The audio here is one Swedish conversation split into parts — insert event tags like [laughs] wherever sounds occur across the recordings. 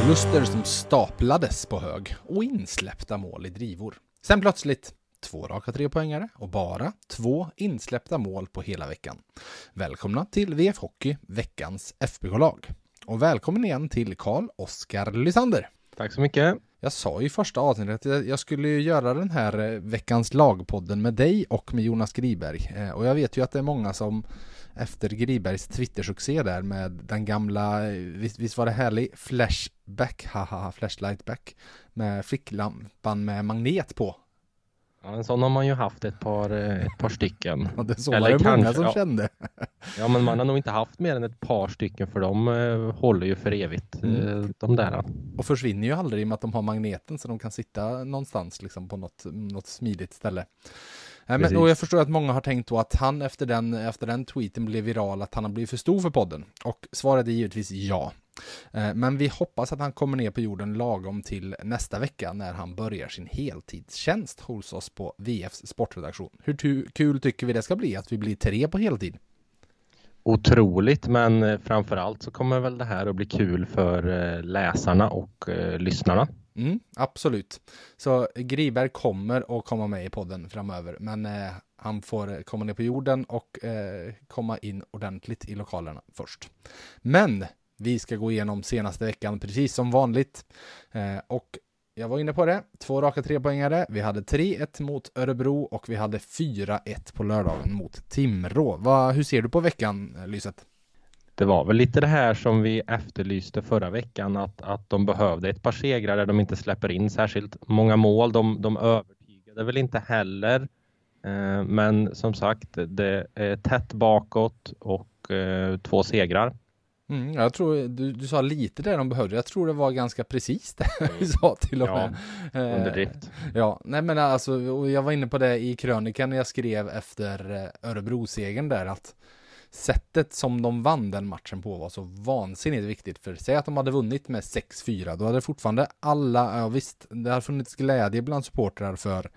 Förluster som staplades på hög och insläppta mål i drivor. Sen plötsligt två raka trepoängare och bara två insläppta mål på hela veckan. Välkomna till VF Hockey, veckans FBK-lag. Och välkommen igen till Karl Oskar Lysander. Tack så mycket. Jag sa i första avsnittet att jag skulle göra den här eh, veckans lagpodden med dig och med Jonas Griberg. Eh, och jag vet ju att det är många som efter Gribergs Twitter-succé där med den gamla, visst, visst var det härlig flashback, haha, flashlightback med ficklampan med magnet på. Ja, en sån har man ju haft ett par, eh, ett par stycken. Och det så Eller var det kanske, många som ja. kände. Ja, men man har nog inte haft mer än ett par stycken för de eh, håller ju för evigt, mm. eh, de där. Och försvinner ju aldrig i och med att de har magneten så de kan sitta någonstans liksom på något, något smidigt ställe. Men, och jag förstår att många har tänkt då att han efter den, efter den tweeten blev viral, att han har blivit för stor för podden. Och svaret är givetvis ja. Eh, men vi hoppas att han kommer ner på jorden lagom till nästa vecka när han börjar sin heltidstjänst hos oss på VFs sportredaktion. Hur kul tycker vi det ska bli att vi blir tre på heltid? Otroligt, men eh, framförallt så kommer väl det här att bli kul för eh, läsarna och lyssnarna. Mm, absolut. Så Griberg kommer att komma med i podden framöver, men eh, han får komma ner på jorden och eh, komma in ordentligt i lokalerna först. Men vi ska gå igenom senaste veckan precis som vanligt. Eh, och jag var inne på det, två raka trepoängare. Vi hade 3-1 mot Örebro och vi hade 4-1 på lördagen mot Timrå. Va, hur ser du på veckan, Lyset? Det var väl lite det här som vi efterlyste förra veckan, att, att de behövde ett par segrar där de inte släpper in särskilt många mål. De, de övertygade väl inte heller. Eh, men som sagt, det är tätt bakåt och eh, två segrar. Mm, jag tror du, du sa lite där de behövde. Jag tror det var ganska precis det [laughs] vi sa till och med. Ja. Eh, ja, nej men alltså, jag var inne på det i krönikan när jag skrev efter Örebro-segern där att sättet som de vann den matchen på var så vansinnigt viktigt. För säg att de hade vunnit med 6-4, då hade fortfarande alla, ja visst, det hade funnits glädje bland supportrar för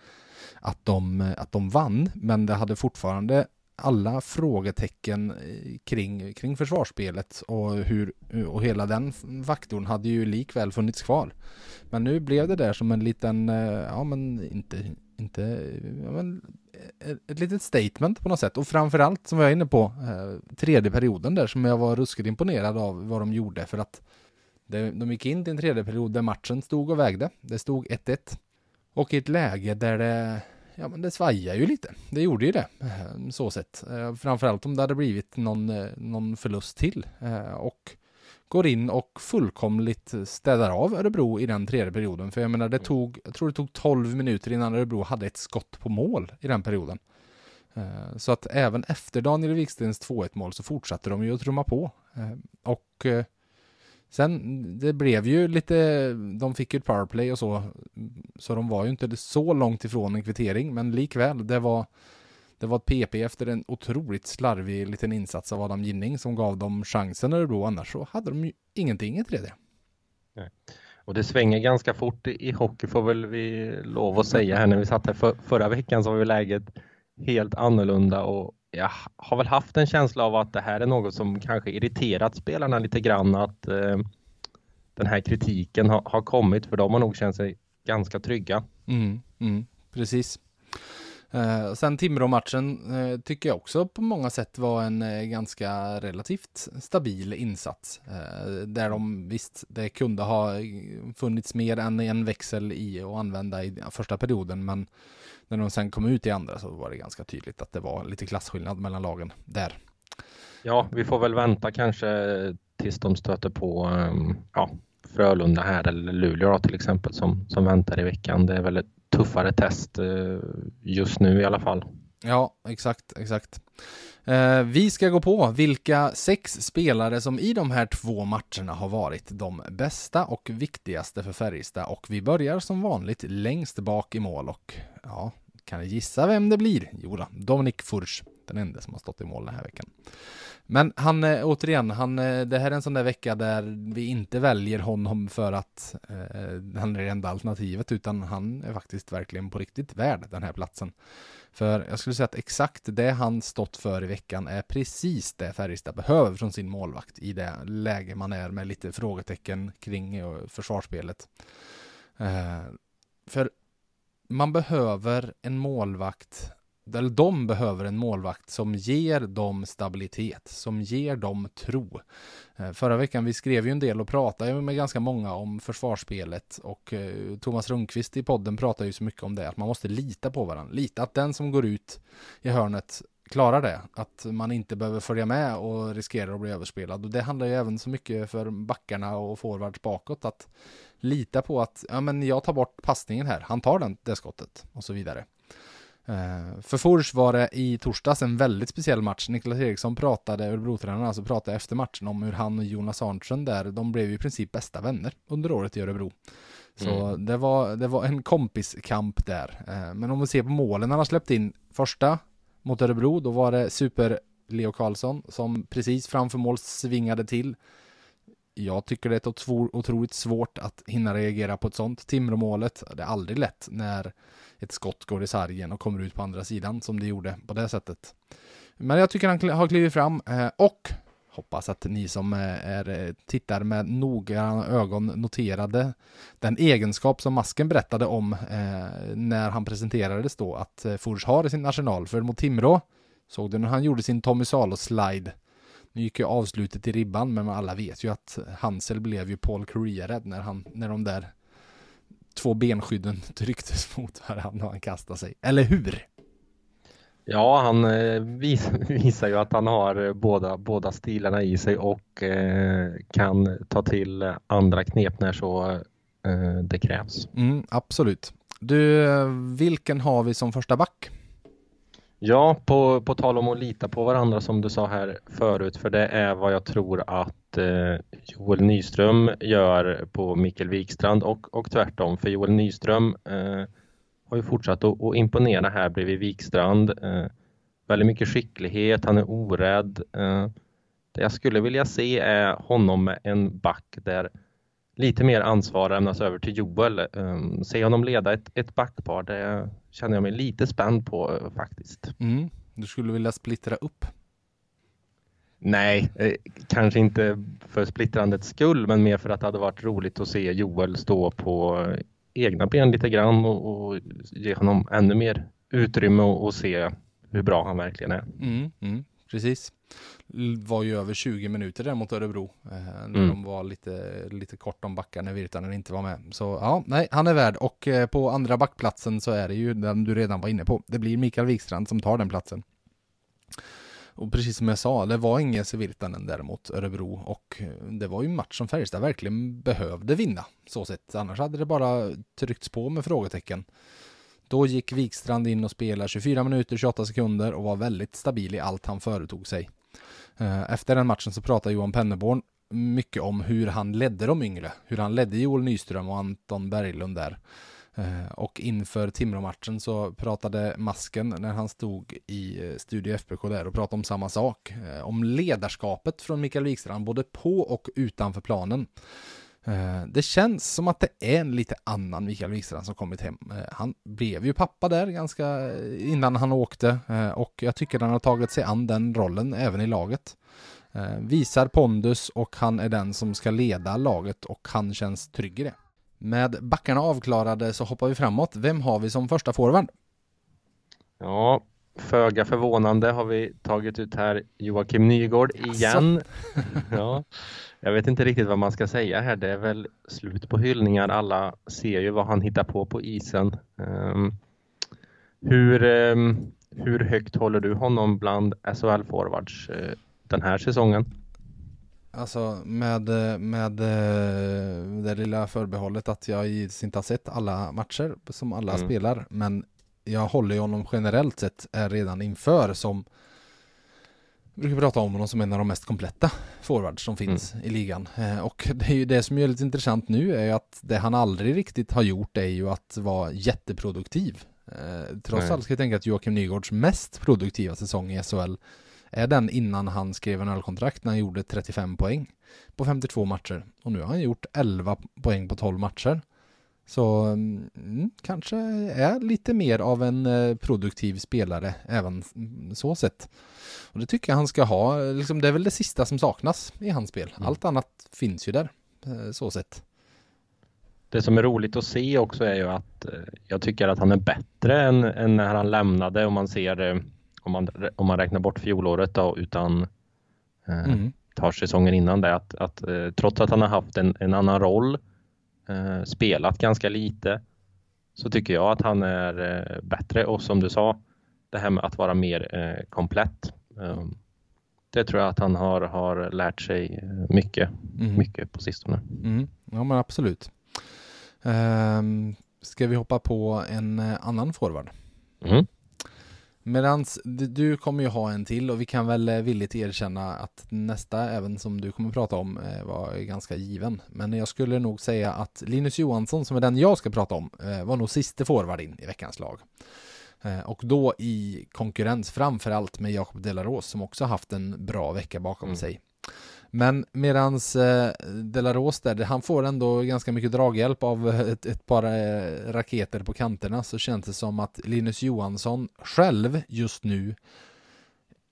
att de, att de vann, men det hade fortfarande alla frågetecken eh, kring, kring försvarsspelet och, hur, och hela den faktorn hade ju likväl funnits kvar. Men nu blev det där som en liten, eh, ja men inte, inte, ja, men ett litet statement på något sätt. Och framförallt som jag är inne på, eh, tredje perioden där som jag var ruskigt imponerad av vad de gjorde för att de gick in till en tredje period där matchen stod och vägde. Det stod 1-1. Och i ett läge där det ja men det svajar ju lite. Det gjorde ju det, eh, så sett. Eh, framförallt om det hade blivit någon, eh, någon förlust till. Eh, och går in och fullkomligt städar av Örebro i den tredje perioden. För jag menar, det tog, jag tror det tog 12 minuter innan Örebro hade ett skott på mål i den perioden. Så att även efter Daniel Wikstens 2-1 mål så fortsatte de ju att trumma på. Och Sen, det blev ju lite, de fick ju ett powerplay och så, så de var ju inte så långt ifrån en kvittering, men likväl, det var, det var ett PP efter en otroligt slarvig liten insats av Adam Ginning som gav dem chansen Örebro, annars så hade de ju ingenting i tredje. Nej. Och det svänger ganska fort i hockey får väl vi lov att säga här. När vi satt här för, förra veckan så var ju läget helt annorlunda och jag har väl haft en känsla av att det här är något som kanske irriterat spelarna lite grann att eh, den här kritiken har, har, kommit för de har nog känt sig ganska trygga. Mm, mm, precis. Eh, sen Timrå-matchen eh, tycker jag också på många sätt var en eh, ganska relativt stabil insats. Eh, där de visst, det kunde ha eh, funnits mer än en växel i att använda i första perioden, men när de sen kom ut i andra så var det ganska tydligt att det var lite klasskillnad mellan lagen där. Ja, vi får väl vänta kanske tills de stöter på ehm, ja, Frölunda här eller Luleå till exempel som, som väntar i veckan. Det är väl ett tuffare test eh, just nu i alla fall. Ja, exakt, exakt. Eh, vi ska gå på vilka sex spelare som i de här två matcherna har varit de bästa och viktigaste för Färjestad och vi börjar som vanligt längst bak i mål och ja, kan ni gissa vem det blir? Jo då, Dominik Furch, den enda som har stått i mål den här veckan. Men han, eh, återigen, han, eh, det här är en sån där vecka där vi inte väljer honom för att eh, han är det enda alternativet, utan han är faktiskt verkligen på riktigt värd den här platsen. För jag skulle säga att exakt det han stått för i veckan är precis det Färjestad behöver från sin målvakt i det läge man är med lite frågetecken kring eh, försvarsspelet. Eh, för man behöver en målvakt eller de behöver en målvakt som ger dem stabilitet, som ger dem tro. Eh, förra veckan, vi skrev ju en del och pratade med ganska många om försvarsspelet och eh, Thomas Rundqvist i podden pratar ju så mycket om det, att man måste lita på varandra. Lita att den som går ut i hörnet klarar det, att man inte behöver följa med och riskerar att bli överspelad. Och det handlar ju även så mycket för backarna och forwards bakåt, att lita på att ja, men jag tar bort passningen här, han tar den, det skottet och så vidare. Uh, för Fors var det i torsdags en väldigt speciell match. Niklas Eriksson pratade, Örebro-tränaren alltså pratade efter matchen om hur han och Jonas Arntzen där, de blev i princip bästa vänner under året i Örebro. Så mm. det, var, det var en kompiskamp där. Uh, men om vi ser på målen han har släppt in, första mot Örebro, då var det super Leo Karlsson som precis framför mål svingade till. Jag tycker det är otroligt svårt att hinna reagera på ett sånt. Timråmålet, det är aldrig lätt när ett skott går i sargen och kommer ut på andra sidan som det gjorde på det sättet. Men jag tycker han har klivit fram eh, och hoppas att ni som eh, är, eh, tittar med noggranna ögon noterade den egenskap som Masken berättade om när han presenterades då att Fors har i sin arsenal. För mot Timrå såg du när han gjorde sin Tommy Salo-slide nu gick ju avslutet i ribban, men alla vet ju att Hansel blev ju Paul Korea-rädd när, han, när de där två benskydden [laughs] trycktes mot varandra och han kastade sig. Eller hur? Ja, han eh, vis, [laughs] visar ju att han har eh, båda, båda stilarna i sig och eh, kan ta till andra knep när så eh, det krävs. Mm, absolut. Du, vilken har vi som första back? Ja, på, på tal om att lita på varandra som du sa här förut, för det är vad jag tror att eh, Joel Nyström gör på Mikkel Wikstrand och, och tvärtom, för Joel Nyström eh, har ju fortsatt att, att imponera här bredvid Wikstrand. Eh, väldigt mycket skicklighet, han är orädd. Eh, det jag skulle vilja se är honom med en back där lite mer ansvar lämnas över till Joel. Um, se honom leda ett, ett backpar, det känner jag mig lite spänd på uh, faktiskt. Mm. Du skulle vilja splittra upp? Nej, eh, kanske inte för splittrandets skull, men mer för att det hade varit roligt att se Joel stå på egna ben lite grann och, och ge honom ännu mer utrymme och, och, se hur bra han verkligen är. Mm, mm, precis var ju över 20 minuter där mot Örebro. Eh, när mm. de var lite, lite kort om backar när Virtanen inte var med. Så ja, nej, han är värd. Och eh, på andra backplatsen så är det ju den du redan var inne på. Det blir Mikael Wikstrand som tar den platsen. Och precis som jag sa, det var ingen Virtanen däremot, Örebro. Och eh, det var ju en match som Färjestad verkligen behövde vinna. Så sett. Annars hade det bara tryckts på med frågetecken. Då gick Wikstrand in och spelade 24 minuter, 28 sekunder och var väldigt stabil i allt han företog sig. Eh, efter den matchen så pratade Johan Penneborn mycket om hur han ledde de yngre, hur han ledde Joel Nyström och Anton Berglund där. Eh, och inför Timrå-matchen så pratade Masken när han stod i eh, Studio FBK där och pratade om samma sak. Om ledarskapet från Mikael Wikstrand både på och utanför planen. Eh, det känns som att det är en lite annan Mikael Wikstrand som kommit hem. Eh, han blev ju pappa där ganska innan han åkte eh, och jag tycker han har tagit sig an den rollen även i laget. Visar pondus och han är den som ska leda laget och han känns trygg i det. Med backarna avklarade så hoppar vi framåt. Vem har vi som första forward? Ja, föga förvånande har vi tagit ut här Joakim Nygård igen. [laughs] ja. Jag vet inte riktigt vad man ska säga här. Det är väl slut på hyllningar. Alla ser ju vad han hittar på på isen. Um, hur, um, hur högt håller du honom bland SHL-forwards uh, den här säsongen? Alltså med, med eh, det lilla förbehållet att jag inte har sett alla matcher som alla mm. spelar. Men jag håller ju honom generellt sett redan inför som brukar prata om honom som en av de mest kompletta forwards som finns mm. i ligan. Eh, och det är ju det som är lite intressant nu är ju att det han aldrig riktigt har gjort är ju att vara jätteproduktiv. Eh, trots allt ska jag tänka att Joakim Nygårds mest produktiva säsong i SHL är den innan han skrev en ölkontrakt när han gjorde 35 poäng på 52 matcher. Och nu har han gjort 11 poäng på 12 matcher. Så mm, kanske är lite mer av en eh, produktiv spelare även så sett. Och det tycker jag han ska ha. Liksom, det är väl det sista som saknas i hans spel. Mm. Allt annat finns ju där, eh, så sett. Det som är roligt att se också är ju att eh, jag tycker att han är bättre än, än när han lämnade om man ser om man, om man räknar bort fjolåret då utan eh, mm. tar säsongen innan det att, att eh, trots att han har haft en, en annan roll eh, spelat ganska lite så tycker jag att han är eh, bättre och som du sa det här med att vara mer eh, komplett. Ehm, det tror jag att han har, har lärt sig eh, mycket, mm. mycket på sistone. Mm. Ja men absolut. Um, ska vi hoppa på en annan forward? Mm. Medans du kommer ju ha en till och vi kan väl eh, villigt erkänna att nästa, även som du kommer prata om, eh, var ganska given. Men jag skulle nog säga att Linus Johansson, som är den jag ska prata om, eh, var nog siste forward in i veckans lag. Och då i konkurrens framförallt med Jakob Delaros som också haft en bra vecka bakom mm. sig. Men medans eh, Delaros där, han får ändå ganska mycket draghjälp av ett, ett par eh, raketer på kanterna så känns det som att Linus Johansson själv just nu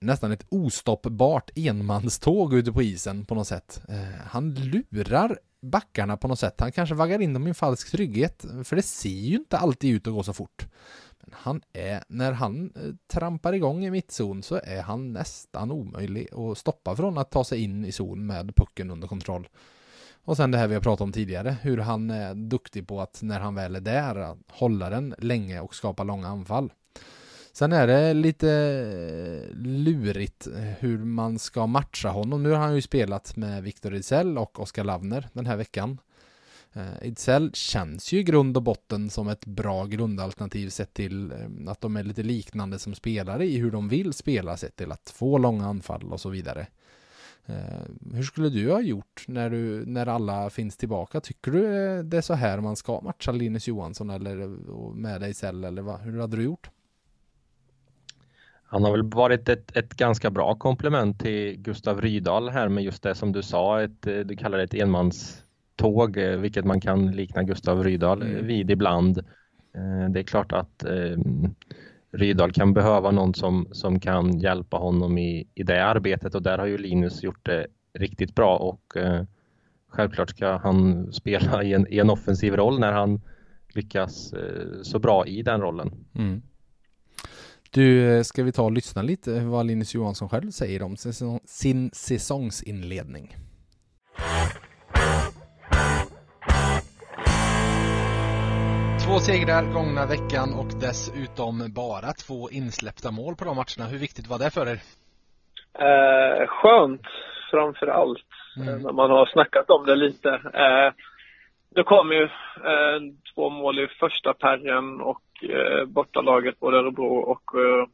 nästan ett ostoppbart enmanståg ute på isen på något sätt. Eh, han lurar backarna på något sätt. Han kanske vaggar in dem i en falsk trygghet, för det ser ju inte alltid ut att gå så fort. Men han är, när han eh, trampar igång i mittzon så är han nästan omöjlig att stoppa från att ta sig in i zon med pucken under kontroll. Och sen det här vi har pratat om tidigare, hur han är duktig på att när han väl är där, hålla den länge och skapa långa anfall. Sen är det lite eh, lurigt eh, hur man ska matcha honom. Nu har han ju spelat med Victor Idsell och Oskar Lavner den här veckan. Eh, Ejdsell känns ju i grund och botten som ett bra grundalternativ sett till att de är lite liknande som spelare i hur de vill spela sett till att få långa anfall och så vidare. Hur skulle du ha gjort när, du, när alla finns tillbaka? Tycker du det är så här man ska matcha Linus Johansson eller med Ejdsell eller vad, hur hade du gjort? Han har väl varit ett, ett ganska bra komplement till Gustav Rydahl här med just det som du sa, ett, du kallar det ett enmans tåg, eh, vilket man kan likna Gustav Rydahl mm. vid ibland. Eh, det är klart att eh, Rydahl kan behöva någon som, som kan hjälpa honom i, i det arbetet och där har ju Linus gjort det riktigt bra och eh, självklart ska han [laughs] spela i en, i en offensiv roll när han lyckas eh, så bra i den rollen. Mm. Du, ska vi ta och lyssna lite vad Linus Johansson själv säger om sin, sin säsongsinledning? Två segrar gångna veckan och dessutom bara två insläppta mål på de matcherna. Hur viktigt var det för er? Eh, skönt framför allt. Mm. När man har snackat om det lite. Eh, det kom ju eh, två mål i första perren och eh, bortalaget både Örebro och eh,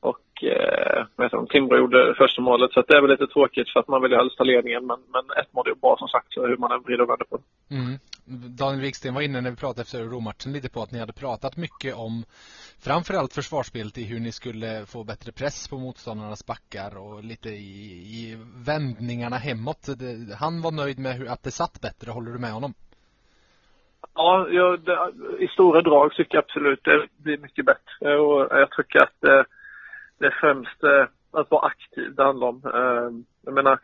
och eh, vad Timrå gjorde första målet så det är väl lite tråkigt för att man vill ju helst ta ledningen men, men ett mål är ju bra som sagt så hur man än vrider och vänder på det. Mm. Daniel Wiksten var inne när vi pratade efter Örebro-matchen lite på att ni hade pratat mycket om framförallt försvarsspelet i hur ni skulle få bättre press på motståndarnas backar och lite i, i vändningarna hemåt. Det, han var nöjd med hur, att det satt bättre. Håller du med honom? Ja, jag, det, i stora drag tycker jag absolut det blir mycket bättre och jag tycker att eh, det, det är främst att vara aktiv det handlar om. Eh, jag menar,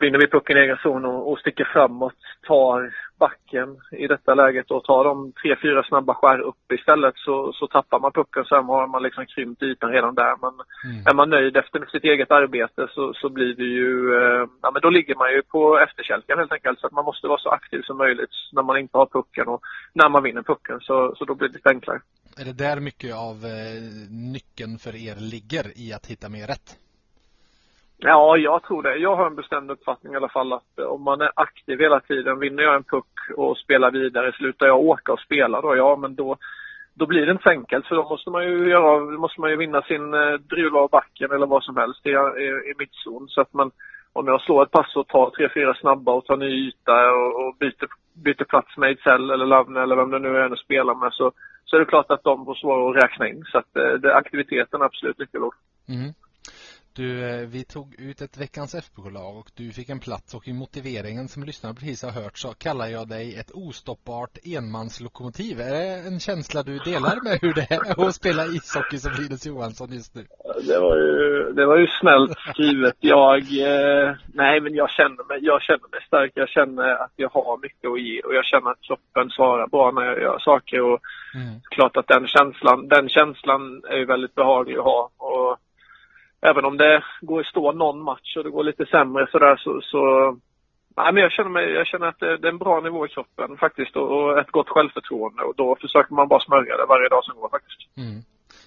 vinner vi pucken i egen zon och, och sticker framåt, tar backen i detta läget och tar de tre, fyra snabba skär upp istället så, så tappar man pucken. Sen har man liksom krympt ytan redan där. Men mm. är man nöjd efter sitt eget arbete så, så blir det ju, eh, ja men då ligger man ju på efterkälken helt enkelt. Så att man måste vara så aktiv som möjligt när man inte har pucken och när man vinner pucken så, så då blir det lite enklare. Är det där mycket av eh, nyckeln för er ligger i att hitta mer rätt? Ja, jag tror det. Jag har en bestämd uppfattning i alla fall att eh, om man är aktiv hela tiden, vinner jag en puck och spelar vidare, slutar jag åka och spela då, ja men då då blir det inte så enkelt för då måste man ju göra, måste man ju vinna sin eh, driva av backen eller vad som helst i, i, i mittzon. Så att man, om jag slår ett pass och tar tre, fyra snabba och tar ny yta och, och byter, byter plats med Ejdsell eller Lavne eller vem det nu är att spelar med så, så är det klart att de får svårare att räkna in. Så att eh, det, aktiviteten är absolut nyckelord. Mm. Du, eh, vi tog ut ett veckans FBK-lag och du fick en plats och i motiveringen som lyssnarna precis har hört så kallar jag dig ett ostoppbart enmanslokomotiv. Är det en känsla du delar med hur det är att spela ishockey som Linus Johansson just nu? Det var ju, det var ju snällt skrivet. Jag, eh, nej men jag känner, mig, jag känner mig stark. Jag känner att jag har mycket att ge och jag känner att kroppen svarar bra när jag gör saker och mm. klart att den känslan, den känslan är ju väldigt behaglig att ha. Och, även om det går i stå någon match och det går lite sämre sådär så, så Nej, men jag känner, mig, jag känner att det, det är en bra nivå i kroppen faktiskt och, och, ett gott självförtroende och då försöker man bara smörja det varje dag som går faktiskt. Mm.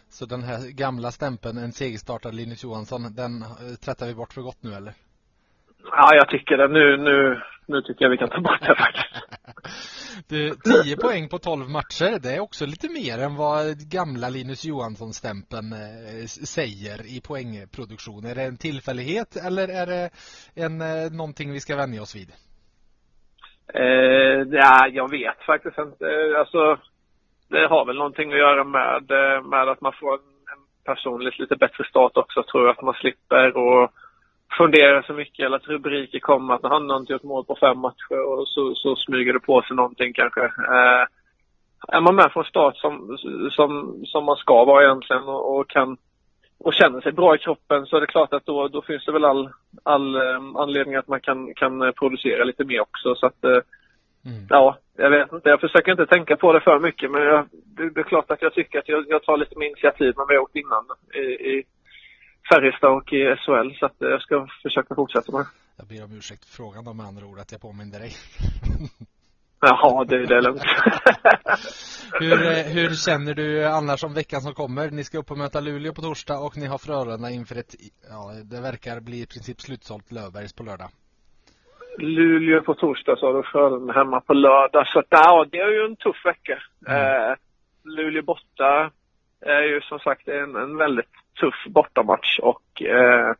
Så den här gamla stämpeln, en segerstartad Linus Johansson, den eh, tvättar vi bort för gott nu eller? Ja, jag tycker det. Nu, nu, nu tycker jag vi kan ta bort det faktiskt. [laughs] Du, 10 poäng på 12 matcher, det är också lite mer än vad gamla Linus Johansson-stämpeln eh, säger i poängproduktion. Är det en tillfällighet eller är det en, eh, någonting vi ska vänja oss vid? Eh, ja, jag vet faktiskt inte. Eh, alltså, det har väl någonting att göra med, med att man får en personligt lite bättre start också, tror jag. Att man slipper och fundera så mycket eller att rubriker kommer att han har inte gjort mål på fem matcher och så, så smyger det på sig någonting kanske. Eh, är man med från start som, som, som man ska vara egentligen och, och, kan och känner sig bra i kroppen så är det klart att då, då finns det väl all, all um, anledning att man kan, kan producera lite mer också. Så att, uh, mm. ja, jag vet inte. Jag försöker inte tänka på det för mycket men jag, det, det, är klart att jag tycker att jag, jag tar lite mer initiativ än vad jag gjort innan i, i, Färjestad och i SHL så att jag ska försöka fortsätta med. Jag ber om ursäkt för frågan då med andra ord att jag påminner dig. Jaha, det, det är lugnt. [laughs] hur, eh, hur känner du annars om veckan som kommer? Ni ska upp och möta Luleå på torsdag och ni har Frölunda inför ett, ja, det verkar bli i princip slutsålt Löfbergs på lördag. Luleå på torsdag så har du Frölunda hemma på lördag. Så att, ja, det är ju en tuff vecka. Mm. Eh, Luleå borta är ju som sagt en, en väldigt tuff bortamatch och eh,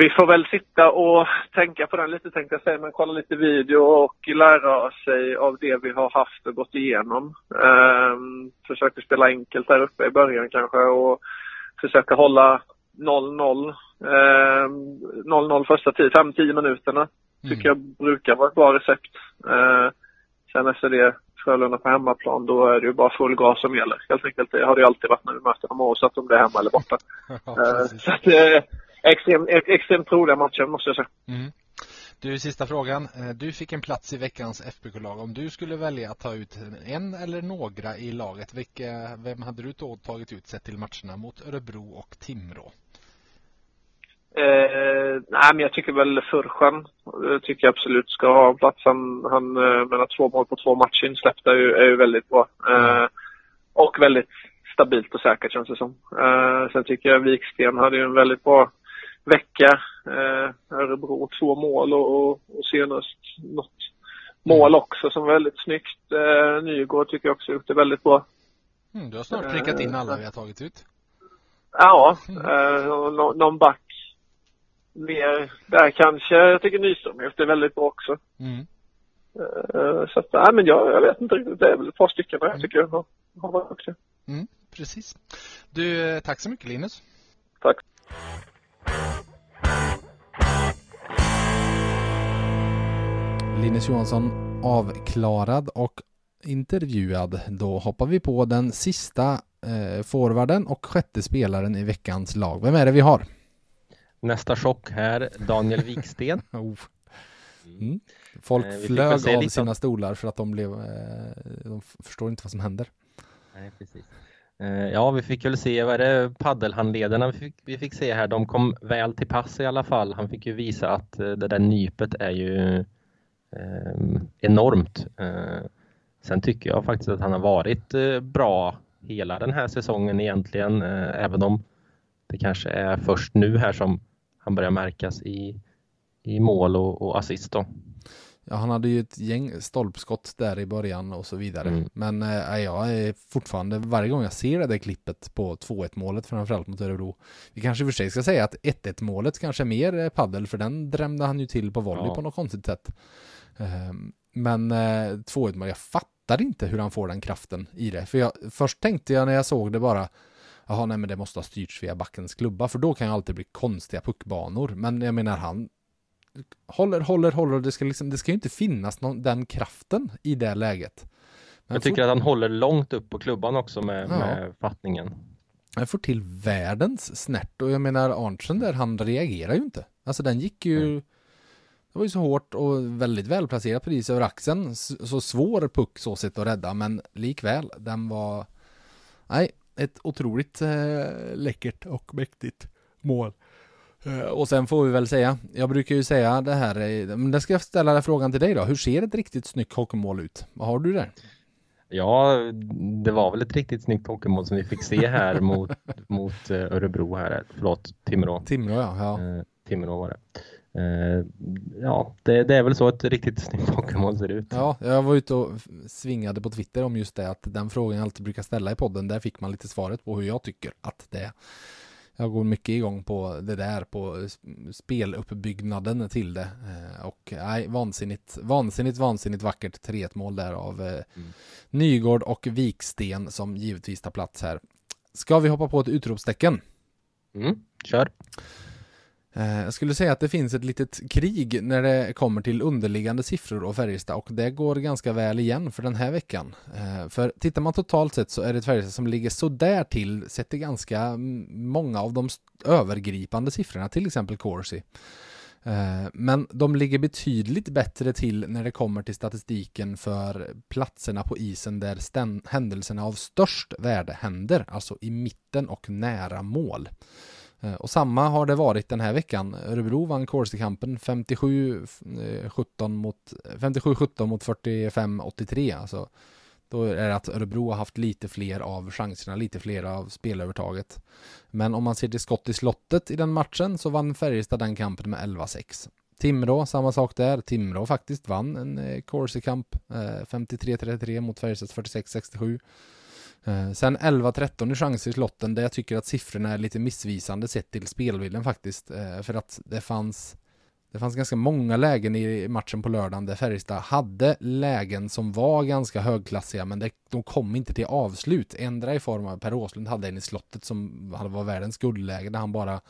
vi får väl sitta och tänka på den lite tänkte jag säga, men kolla lite video och lära sig av det vi har haft och gått igenom. Eh, försöka spela enkelt där uppe i början kanske och försöka hålla 0-0. Eh, 0-0 första 5-10 minuterna. Tycker mm. jag brukar vara ett bra recept. Eh, sen efter det Frölunda på hemmaplan, då är det ju bara full gas som gäller. Helt enkelt. Det har det ju alltid varit när vi möter dem oavsett om det är hemma eller borta. [laughs] ja, eh, så att, eh, extremt, extremt roliga matcher måste jag säga. Mm. Du, sista frågan. Eh, du fick en plats i veckans FBK-lag. Om du skulle välja att ta ut en eller några i laget, vilka, vem hade du då tagit ut sett till matcherna mot Örebro och Timrå? Eh, nej, men jag tycker väl Furchen tycker jag absolut ska ha plats. Han, eh, menar två mål på två matcher insläppta är ju, är ju väldigt bra. Eh, och väldigt stabilt och säkert känns det som. Eh, sen tycker jag Viksten hade ju en väldigt bra vecka. Eh, Örebro två mål och, och, och senast något mål också som var väldigt snyggt. Eh, Nygård tycker jag också gjort det väldigt bra. Mm, du har snart prickat in alla vi har tagit ut. Ja, mm. eh, någon back mer där kanske. Jag tycker Nyström är väldigt bra också. Mm. Uh, så att, nej men jag, jag vet inte riktigt. Det är väl ett par stycken där jag mm. tycker har, har varit duktiga. Mm, precis. Du, eh, tack så mycket Linus. Tack. Linus Johansson avklarad och intervjuad. Då hoppar vi på den sista eh, forwarden och sjätte spelaren i veckans lag. Vem är det vi har? Nästa chock här, Daniel Wiksten. [laughs] oh. mm. Folk eh, flög av sina stolar för att de blev, eh, de förstår inte vad som händer. Nej, precis. Eh, ja, vi fick väl se, vad är det, paddelhandledarna vi fick, vi fick se här, de kom väl till pass i alla fall. Han fick ju visa att eh, det där nypet är ju eh, enormt. Eh, sen tycker jag faktiskt att han har varit eh, bra hela den här säsongen egentligen, eh, även om det kanske är först nu här som han börjar märkas i, i mål och, och assist då. Ja, han hade ju ett gäng stolpskott där i början och så vidare. Mm. Men äh, jag är fortfarande, varje gång jag ser det där klippet på 2-1 målet framförallt mot Örebro. Vi kanske för sig ska säga att 1-1 målet kanske är mer eh, paddel för den drämde han ju till på volley Ja. på något konstigt sätt. Ehm, men äh, 2-1 mål, jag fattar inte hur han får den kraften i det. För jag, först tänkte jag när jag såg det bara, jaha nej men det måste ha styrts via backens klubba för då kan ju alltid bli konstiga puckbanor. Men jag menar han håller, håller, håller. Det ska, liksom, det ska ju inte finnas någon, den kraften i det läget. Men Jag tycker att han håller långt upp på klubban också med, Ja. med fattningen. Han får till världens snärt och jag menar Arntzen där, han reagerar ju inte. Alltså den gick ju, det var ju så hårt och väldigt välplacerat precis över axeln. Så svår puck så sett att rädda, men likväl, den var, nej, ett otroligt eh, läckert och mäktigt mål. Eh, och sen får vi väl säga, jag brukar ju säga det här, eh, men det ska jag ställa frågan till dig då. Hur ser ett riktigt snyggt hockeymål ut? Vad har du där? Ja, det var väl ett riktigt snyggt hockeymål som vi fick se här mot, [laughs] mot eh, Örebro här, förlåt, Timrå. Timrå ja, ja. Eh, Timrå var det. Eh, ja, det, det är väl så ett riktigt snyggt hockeymål ser ut. Ja, jag var ute och svingade på Twitter om just det, att den frågan jag alltid brukar ställa i podden, där fick man lite svaret på hur jag tycker att det är. Jag går mycket igång på det där, på speluppbyggnaden till det. Eh, Och nej, vansinnigt, vansinnigt, vansinnigt vackert 3-1 mål där av eh, Mm. Nygård och Viksten som givetvis tar plats här. Ska vi hoppa på ett utropstecken? Mm, kör. Eh, jag skulle säga att det finns ett litet krig när det kommer till underliggande siffror och Färjestad och det går ganska väl igen för den här veckan. Eh, för tittar man totalt sett så är det ett Färjestad som ligger sådär till sett till ganska många av de övergripande siffrorna, till exempel Corsi. Eh, men de ligger betydligt bättre till när det kommer till statistiken för platserna på isen där händelserna av störst värde händer, alltså i mitten och nära mål. Eh, och samma har det varit den här veckan. Örebro vann Corsi-kampen 57-17 eh, mot 57-17 mot 45-83. Alltså, då är det att Örebro har haft lite fler av chanserna, lite fler av spelövertaget. Men om man ser till skott i slottet i den matchen så vann Färjestad den kampen med 11-6. Timrå, samma sak där. Timrå faktiskt vann en eh, Corsi-kamp 53-33 mot Färjestads 46-67. Eh, sen 11-13 i chanser i slotten där jag tycker att siffrorna är lite missvisande sett till spelbilden faktiskt. Eh, för att det fanns det fanns ganska många lägen i matchen på lördagen där Färjestad hade lägen som var ganska högklassiga men det, de kom inte till avslut. Ändra i form av Per Åslund hade en i slottet som var världens guldläge där han bara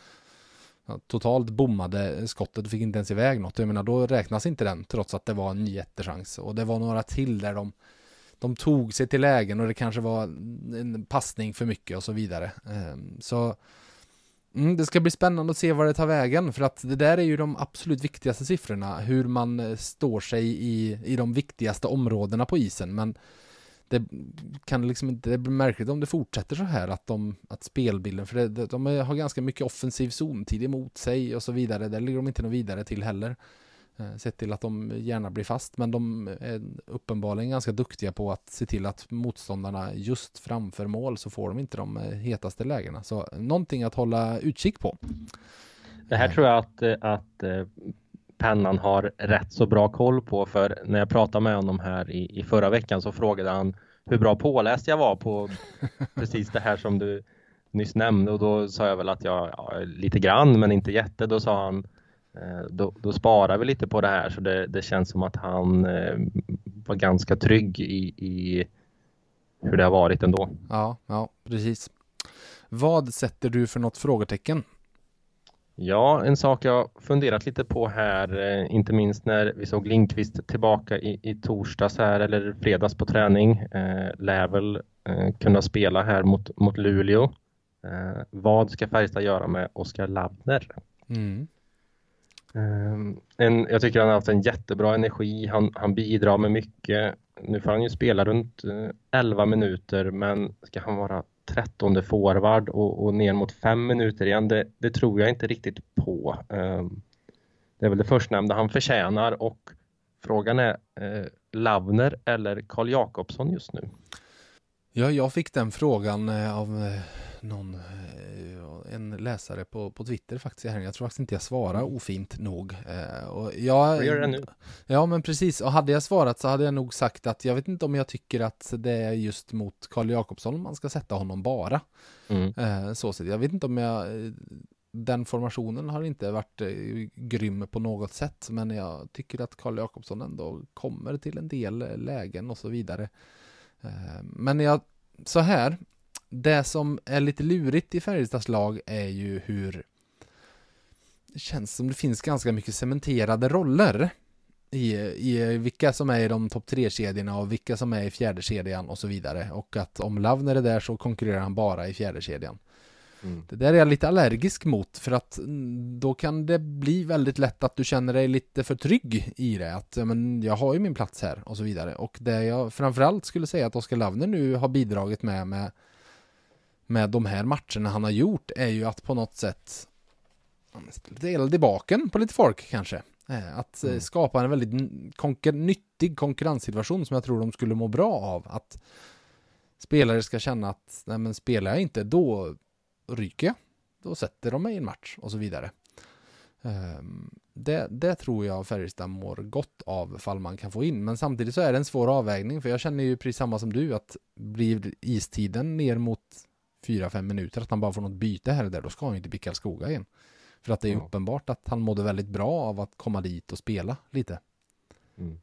totalt bommade skottet och fick inte ens iväg något. Jag menar då räknas inte den trots att det var en jättechans. Och det var några till där de de tog sig till lägen och det kanske var en passning för mycket och så vidare. Ehm, så mm, det ska bli spännande att se var det tar vägen för att det där är ju de absolut viktigaste siffrorna. Hur man eh, står sig i, i de viktigaste områdena på isen. Men det kan liksom inte, det blir märkligt om det fortsätter så här att de, att spelbilden, för det, det, de har ganska mycket offensiv zontid emot sig och så vidare. Där ligger de inte något vidare till heller. Eh, Sett till att de gärna blir fast, men de är uppenbarligen ganska duktiga på att se till att motståndarna just framför mål så får de inte de eh, hetaste lägena. Så någonting att hålla utkik på. Det här tror jag att, eh, att eh, Pennan har rätt så bra koll på för när jag pratade med honom här i, i förra veckan så frågade han hur bra påläst jag var på [laughs] precis det här som du nyss nämnde och då sa jag väl att jag ja, lite grann men inte jätte. Då sa han eh, då, då sparar vi lite på det här så det, det känns som att han eh, var ganska trygg i, i hur det har varit ändå. Ja, ja, precis. Vad sätter du för något frågetecken? Ja, en sak jag funderat lite på här, eh, inte minst när vi såg Lindqvist tillbaka i, i torsdags här eller fredags på träning, eh, lär väl eh, kunna spela här mot, mot Luleå. Eh, vad ska Färjestad göra med Oskar Labner? Mm. Ehm, en, jag tycker han har haft en jättebra energi, han, han bidrar med mycket. Nu får han ju spela runt eh, 11 minuter, men ska han vara trettonde forward och, och ner mot 5 minuter igen, det, det tror jag inte riktigt på. Ehm, det är väl det förstnämnda han förtjänar och frågan är eh, Lavner eller Karl Jakobsson just nu? Ja, jag fick den frågan eh, av någon, en läsare på, på Twitter faktiskt i helgen. Jag tror faktiskt inte jag svarar ofint nog. Eh, och jag, gör det nu. Ja, men precis. Och hade jag svarat så hade jag nog sagt att jag vet inte om jag tycker att det är just mot Karl Jakobsson man ska sätta honom bara. Mm. Eh, så sett. Jag vet inte om jag eh, den formationen har inte varit eh, grym på något sätt, men jag tycker att Karl Jakobsson ändå kommer till en del lägen och så vidare. Eh, men jag, så här, det som är lite lurigt i Färjestads lag är ju hur det känns som det finns ganska mycket cementerade roller i, i vilka som är i de topp tre kedjorna och vilka som är i fjärde kedjan och så vidare. Och att om Lavner är där så konkurrerar han bara i fjärde kedjan. Mm. Det där är jag lite allergisk mot för att då kan det bli väldigt lätt att du känner dig lite för trygg i det. Att men, jag har ju min plats här och så vidare. Och det jag framförallt skulle säga att Oskar Lavner nu har bidragit med, med med de här matcherna han har gjort är ju att på något sätt lite eld i baken på lite folk kanske. Eh, att eh, mm. skapa en väldigt konkur nyttig konkurrenssituation som jag tror de skulle må bra av. Att spelare ska känna att nej men spelar jag inte då ryker jag. Då sätter de mig i en match och så vidare. Ehm, det, det, tror jag Färjestad mår gott av fall man kan få in. Men samtidigt så är det en svår avvägning för jag känner ju precis samma som du att blir istiden ner mot 4-5 minuter att han bara får något byte här och där då ska han ju inte bli Karlskoga igen. För att det är ja. uppenbart att han mådde väldigt bra av att komma dit och spela lite. Mm.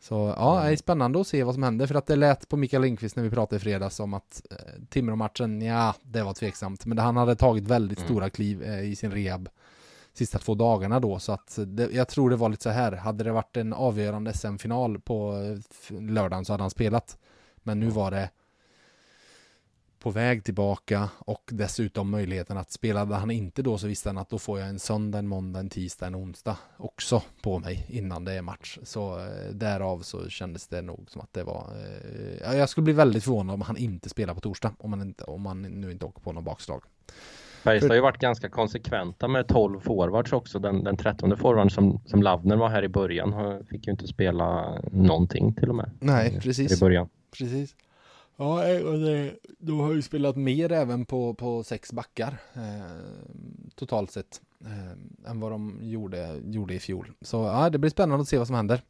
Så ja, det är spännande att se vad som händer för att det lät på Mikael Lindqvist när vi pratade i fredags om att eh, Timrå-matchen, ja, det var tveksamt. Men han hade tagit väldigt mm. stora kliv eh, i sin rehab sista två dagarna då så att det, jag tror det var lite så här. Hade det varit en avgörande SM-final på eh, lördagen så hade han spelat. Men nu var det på väg tillbaka och dessutom möjligheten att spelade han inte då så visste han att då får jag en söndag, en måndag, en tisdag, en onsdag också på mig innan det är match. Så eh, därav så kändes det nog som att det var, eh, jag skulle bli väldigt förvånad om han inte spelar på torsdag, om han, inte, om han nu inte åker på någon bakslag. Färjestad har ju varit ganska konsekventa med 12 forwards också. Den, den 13 forwarden som, som Lavner var här i början fick ju inte spela någonting till och med. Nej, precis. I början. Precis. Ja, eh, och det, de har ju spelat mer även på, på sex backar eh, totalt sett eh, än vad de gjorde, gjorde i fjol. Så ja, det blir spännande att se vad som händer.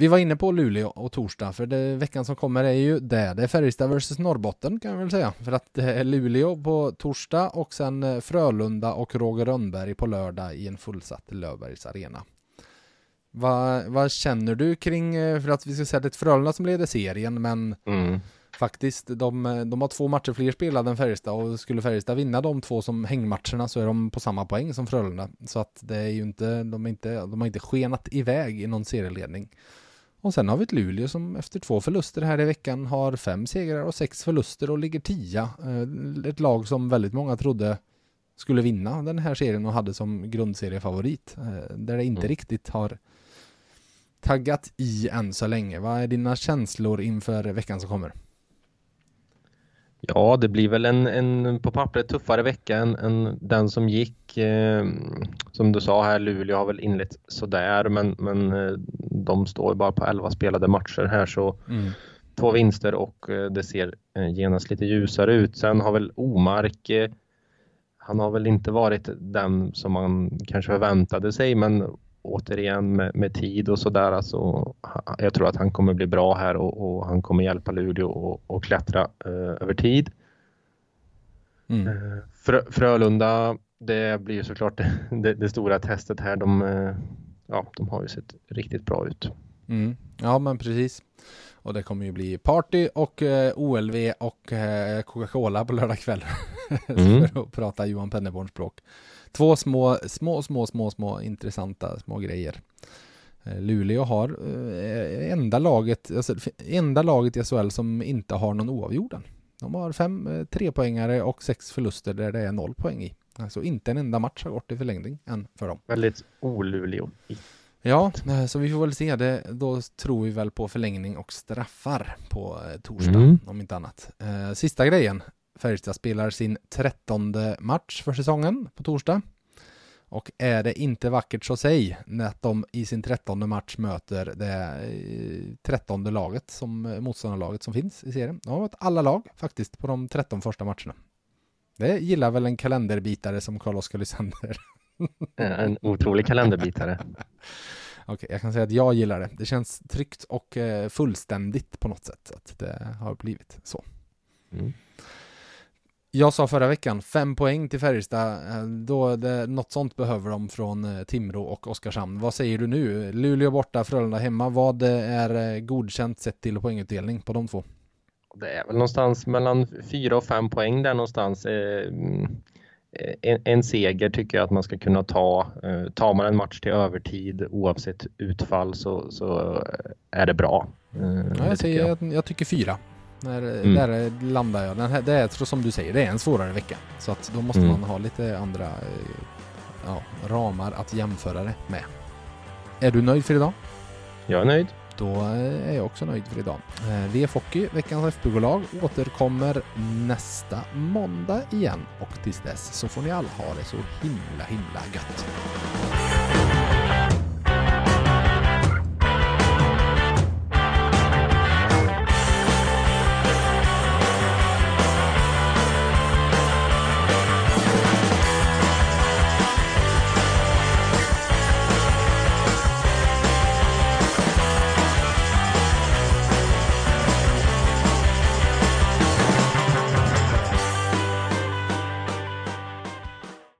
Vi var inne på Luleå och torsdag, för det, veckan som kommer är ju det. Det är Färjestad vs Norrbotten kan vi väl säga. För att det är Luleå på torsdag och sen eh, Frölunda och Roger Rönnberg på lördag i en fullsatt Löfbergs arena. Vad, vad känner du kring, eh, för att vi ska säga att det är Frölunda som leder serien, men mm. faktiskt, de, de har två matcher fler spelade än Färjestad och skulle Färjestad vinna de två som hängmatcherna så är de på samma poäng som Frölunda. Så att det är ju inte, de, är inte, de har inte skenat iväg i någon serieledning. Och sen har vi ett Luleå som efter två förluster här i veckan har fem segrar och sex förluster och ligger tia. Eh, ett lag som väldigt många trodde skulle vinna den här serien och hade som grundseriefavorit. Eh, där det inte mm. riktigt har taggat i än så länge. Vad är dina känslor inför veckan som kommer? Ja, det blir väl en, en på pappret tuffare vecka än, än den som gick. Eh, som du sa här, Luleå har väl inlett sådär, men, men eh, de står bara på 11 spelade matcher här så mm. två vinster och eh, det ser eh, genast lite ljusare ut. Sen har väl Omark eh, han har väl inte varit den som man kanske förväntade sig, men återigen med, med tid och sådär. Alltså, jag tror att han kommer bli bra här och, och han kommer hjälpa Luleå att klättra eh, över tid. Mm. Eh, Frö, Frölunda, det blir såklart det, [laughs] det, det, stora testet här. De, eh, ja, de har ju sett riktigt bra ut. Mm. Ja, men precis. Och det kommer ju bli party och eh, OLV och eh, Coca-Cola på lördag kväll. [laughs] Mm. för att prata Johan Penneborns språk. Två små, små, små, små, små intressanta små grejer. Eh, Luleå har eh, enda laget, alltså, enda laget i SHL som inte har någon oavgjord De har fem eh, trepoängare och sex förluster där det är noll poäng i. Alltså inte en enda match har gått i förlängning än för dem. Väldigt oluleå. Ja, så vi får väl se det. Då tror vi väl på förlängning och straffar på torsdag, mm. om inte annat. Sista grejen. Färjestad spelar sin trettonde match för säsongen på torsdag. Och är det inte vackert så säg när de i sin trettonde match möter det eh, trettonde laget som motståndarlaget som finns i serien. De har varit alla lag faktiskt på de tretton första matcherna. Det gillar väl en kalenderbitare som Carl-Oskar Lysander. [laughs] En otrolig kalenderbitare. [laughs] Okej, jag kan säga att jag gillar det. Det känns tryggt och eh, fullständigt på något sätt. Att det har blivit så. Mm. Jag sa förra veckan, fem poäng till Färjestad. Eh, Då det, något sånt behöver de från eh, Timrå och Oskarshamn. Vad säger du nu? Luleå borta, Frölunda hemma. Vad är eh, godkänt sett till poängutdelning på de två? Det är väl någonstans mellan fyra och fem poäng där någonstans. En, en seger tycker jag att man ska kunna ta. Tar man en match till övertid oavsett utfall så, så är det bra. Ja, jag, säger, jag. jag tycker fyra. Där, Mm. där landar jag. Den här, det är som du säger, det är en svårare vecka. Så att då måste Mm. man ha lite andra eh, ja, ramar att jämföra det med. Är du nöjd för idag? Jag är nöjd. Då eh, är jag också nöjd för idag. Eh, VF Hockey, veckans FBK-lag, återkommer nästa måndag igen. Och tills dess så får ni alla ha det så himla himla gött.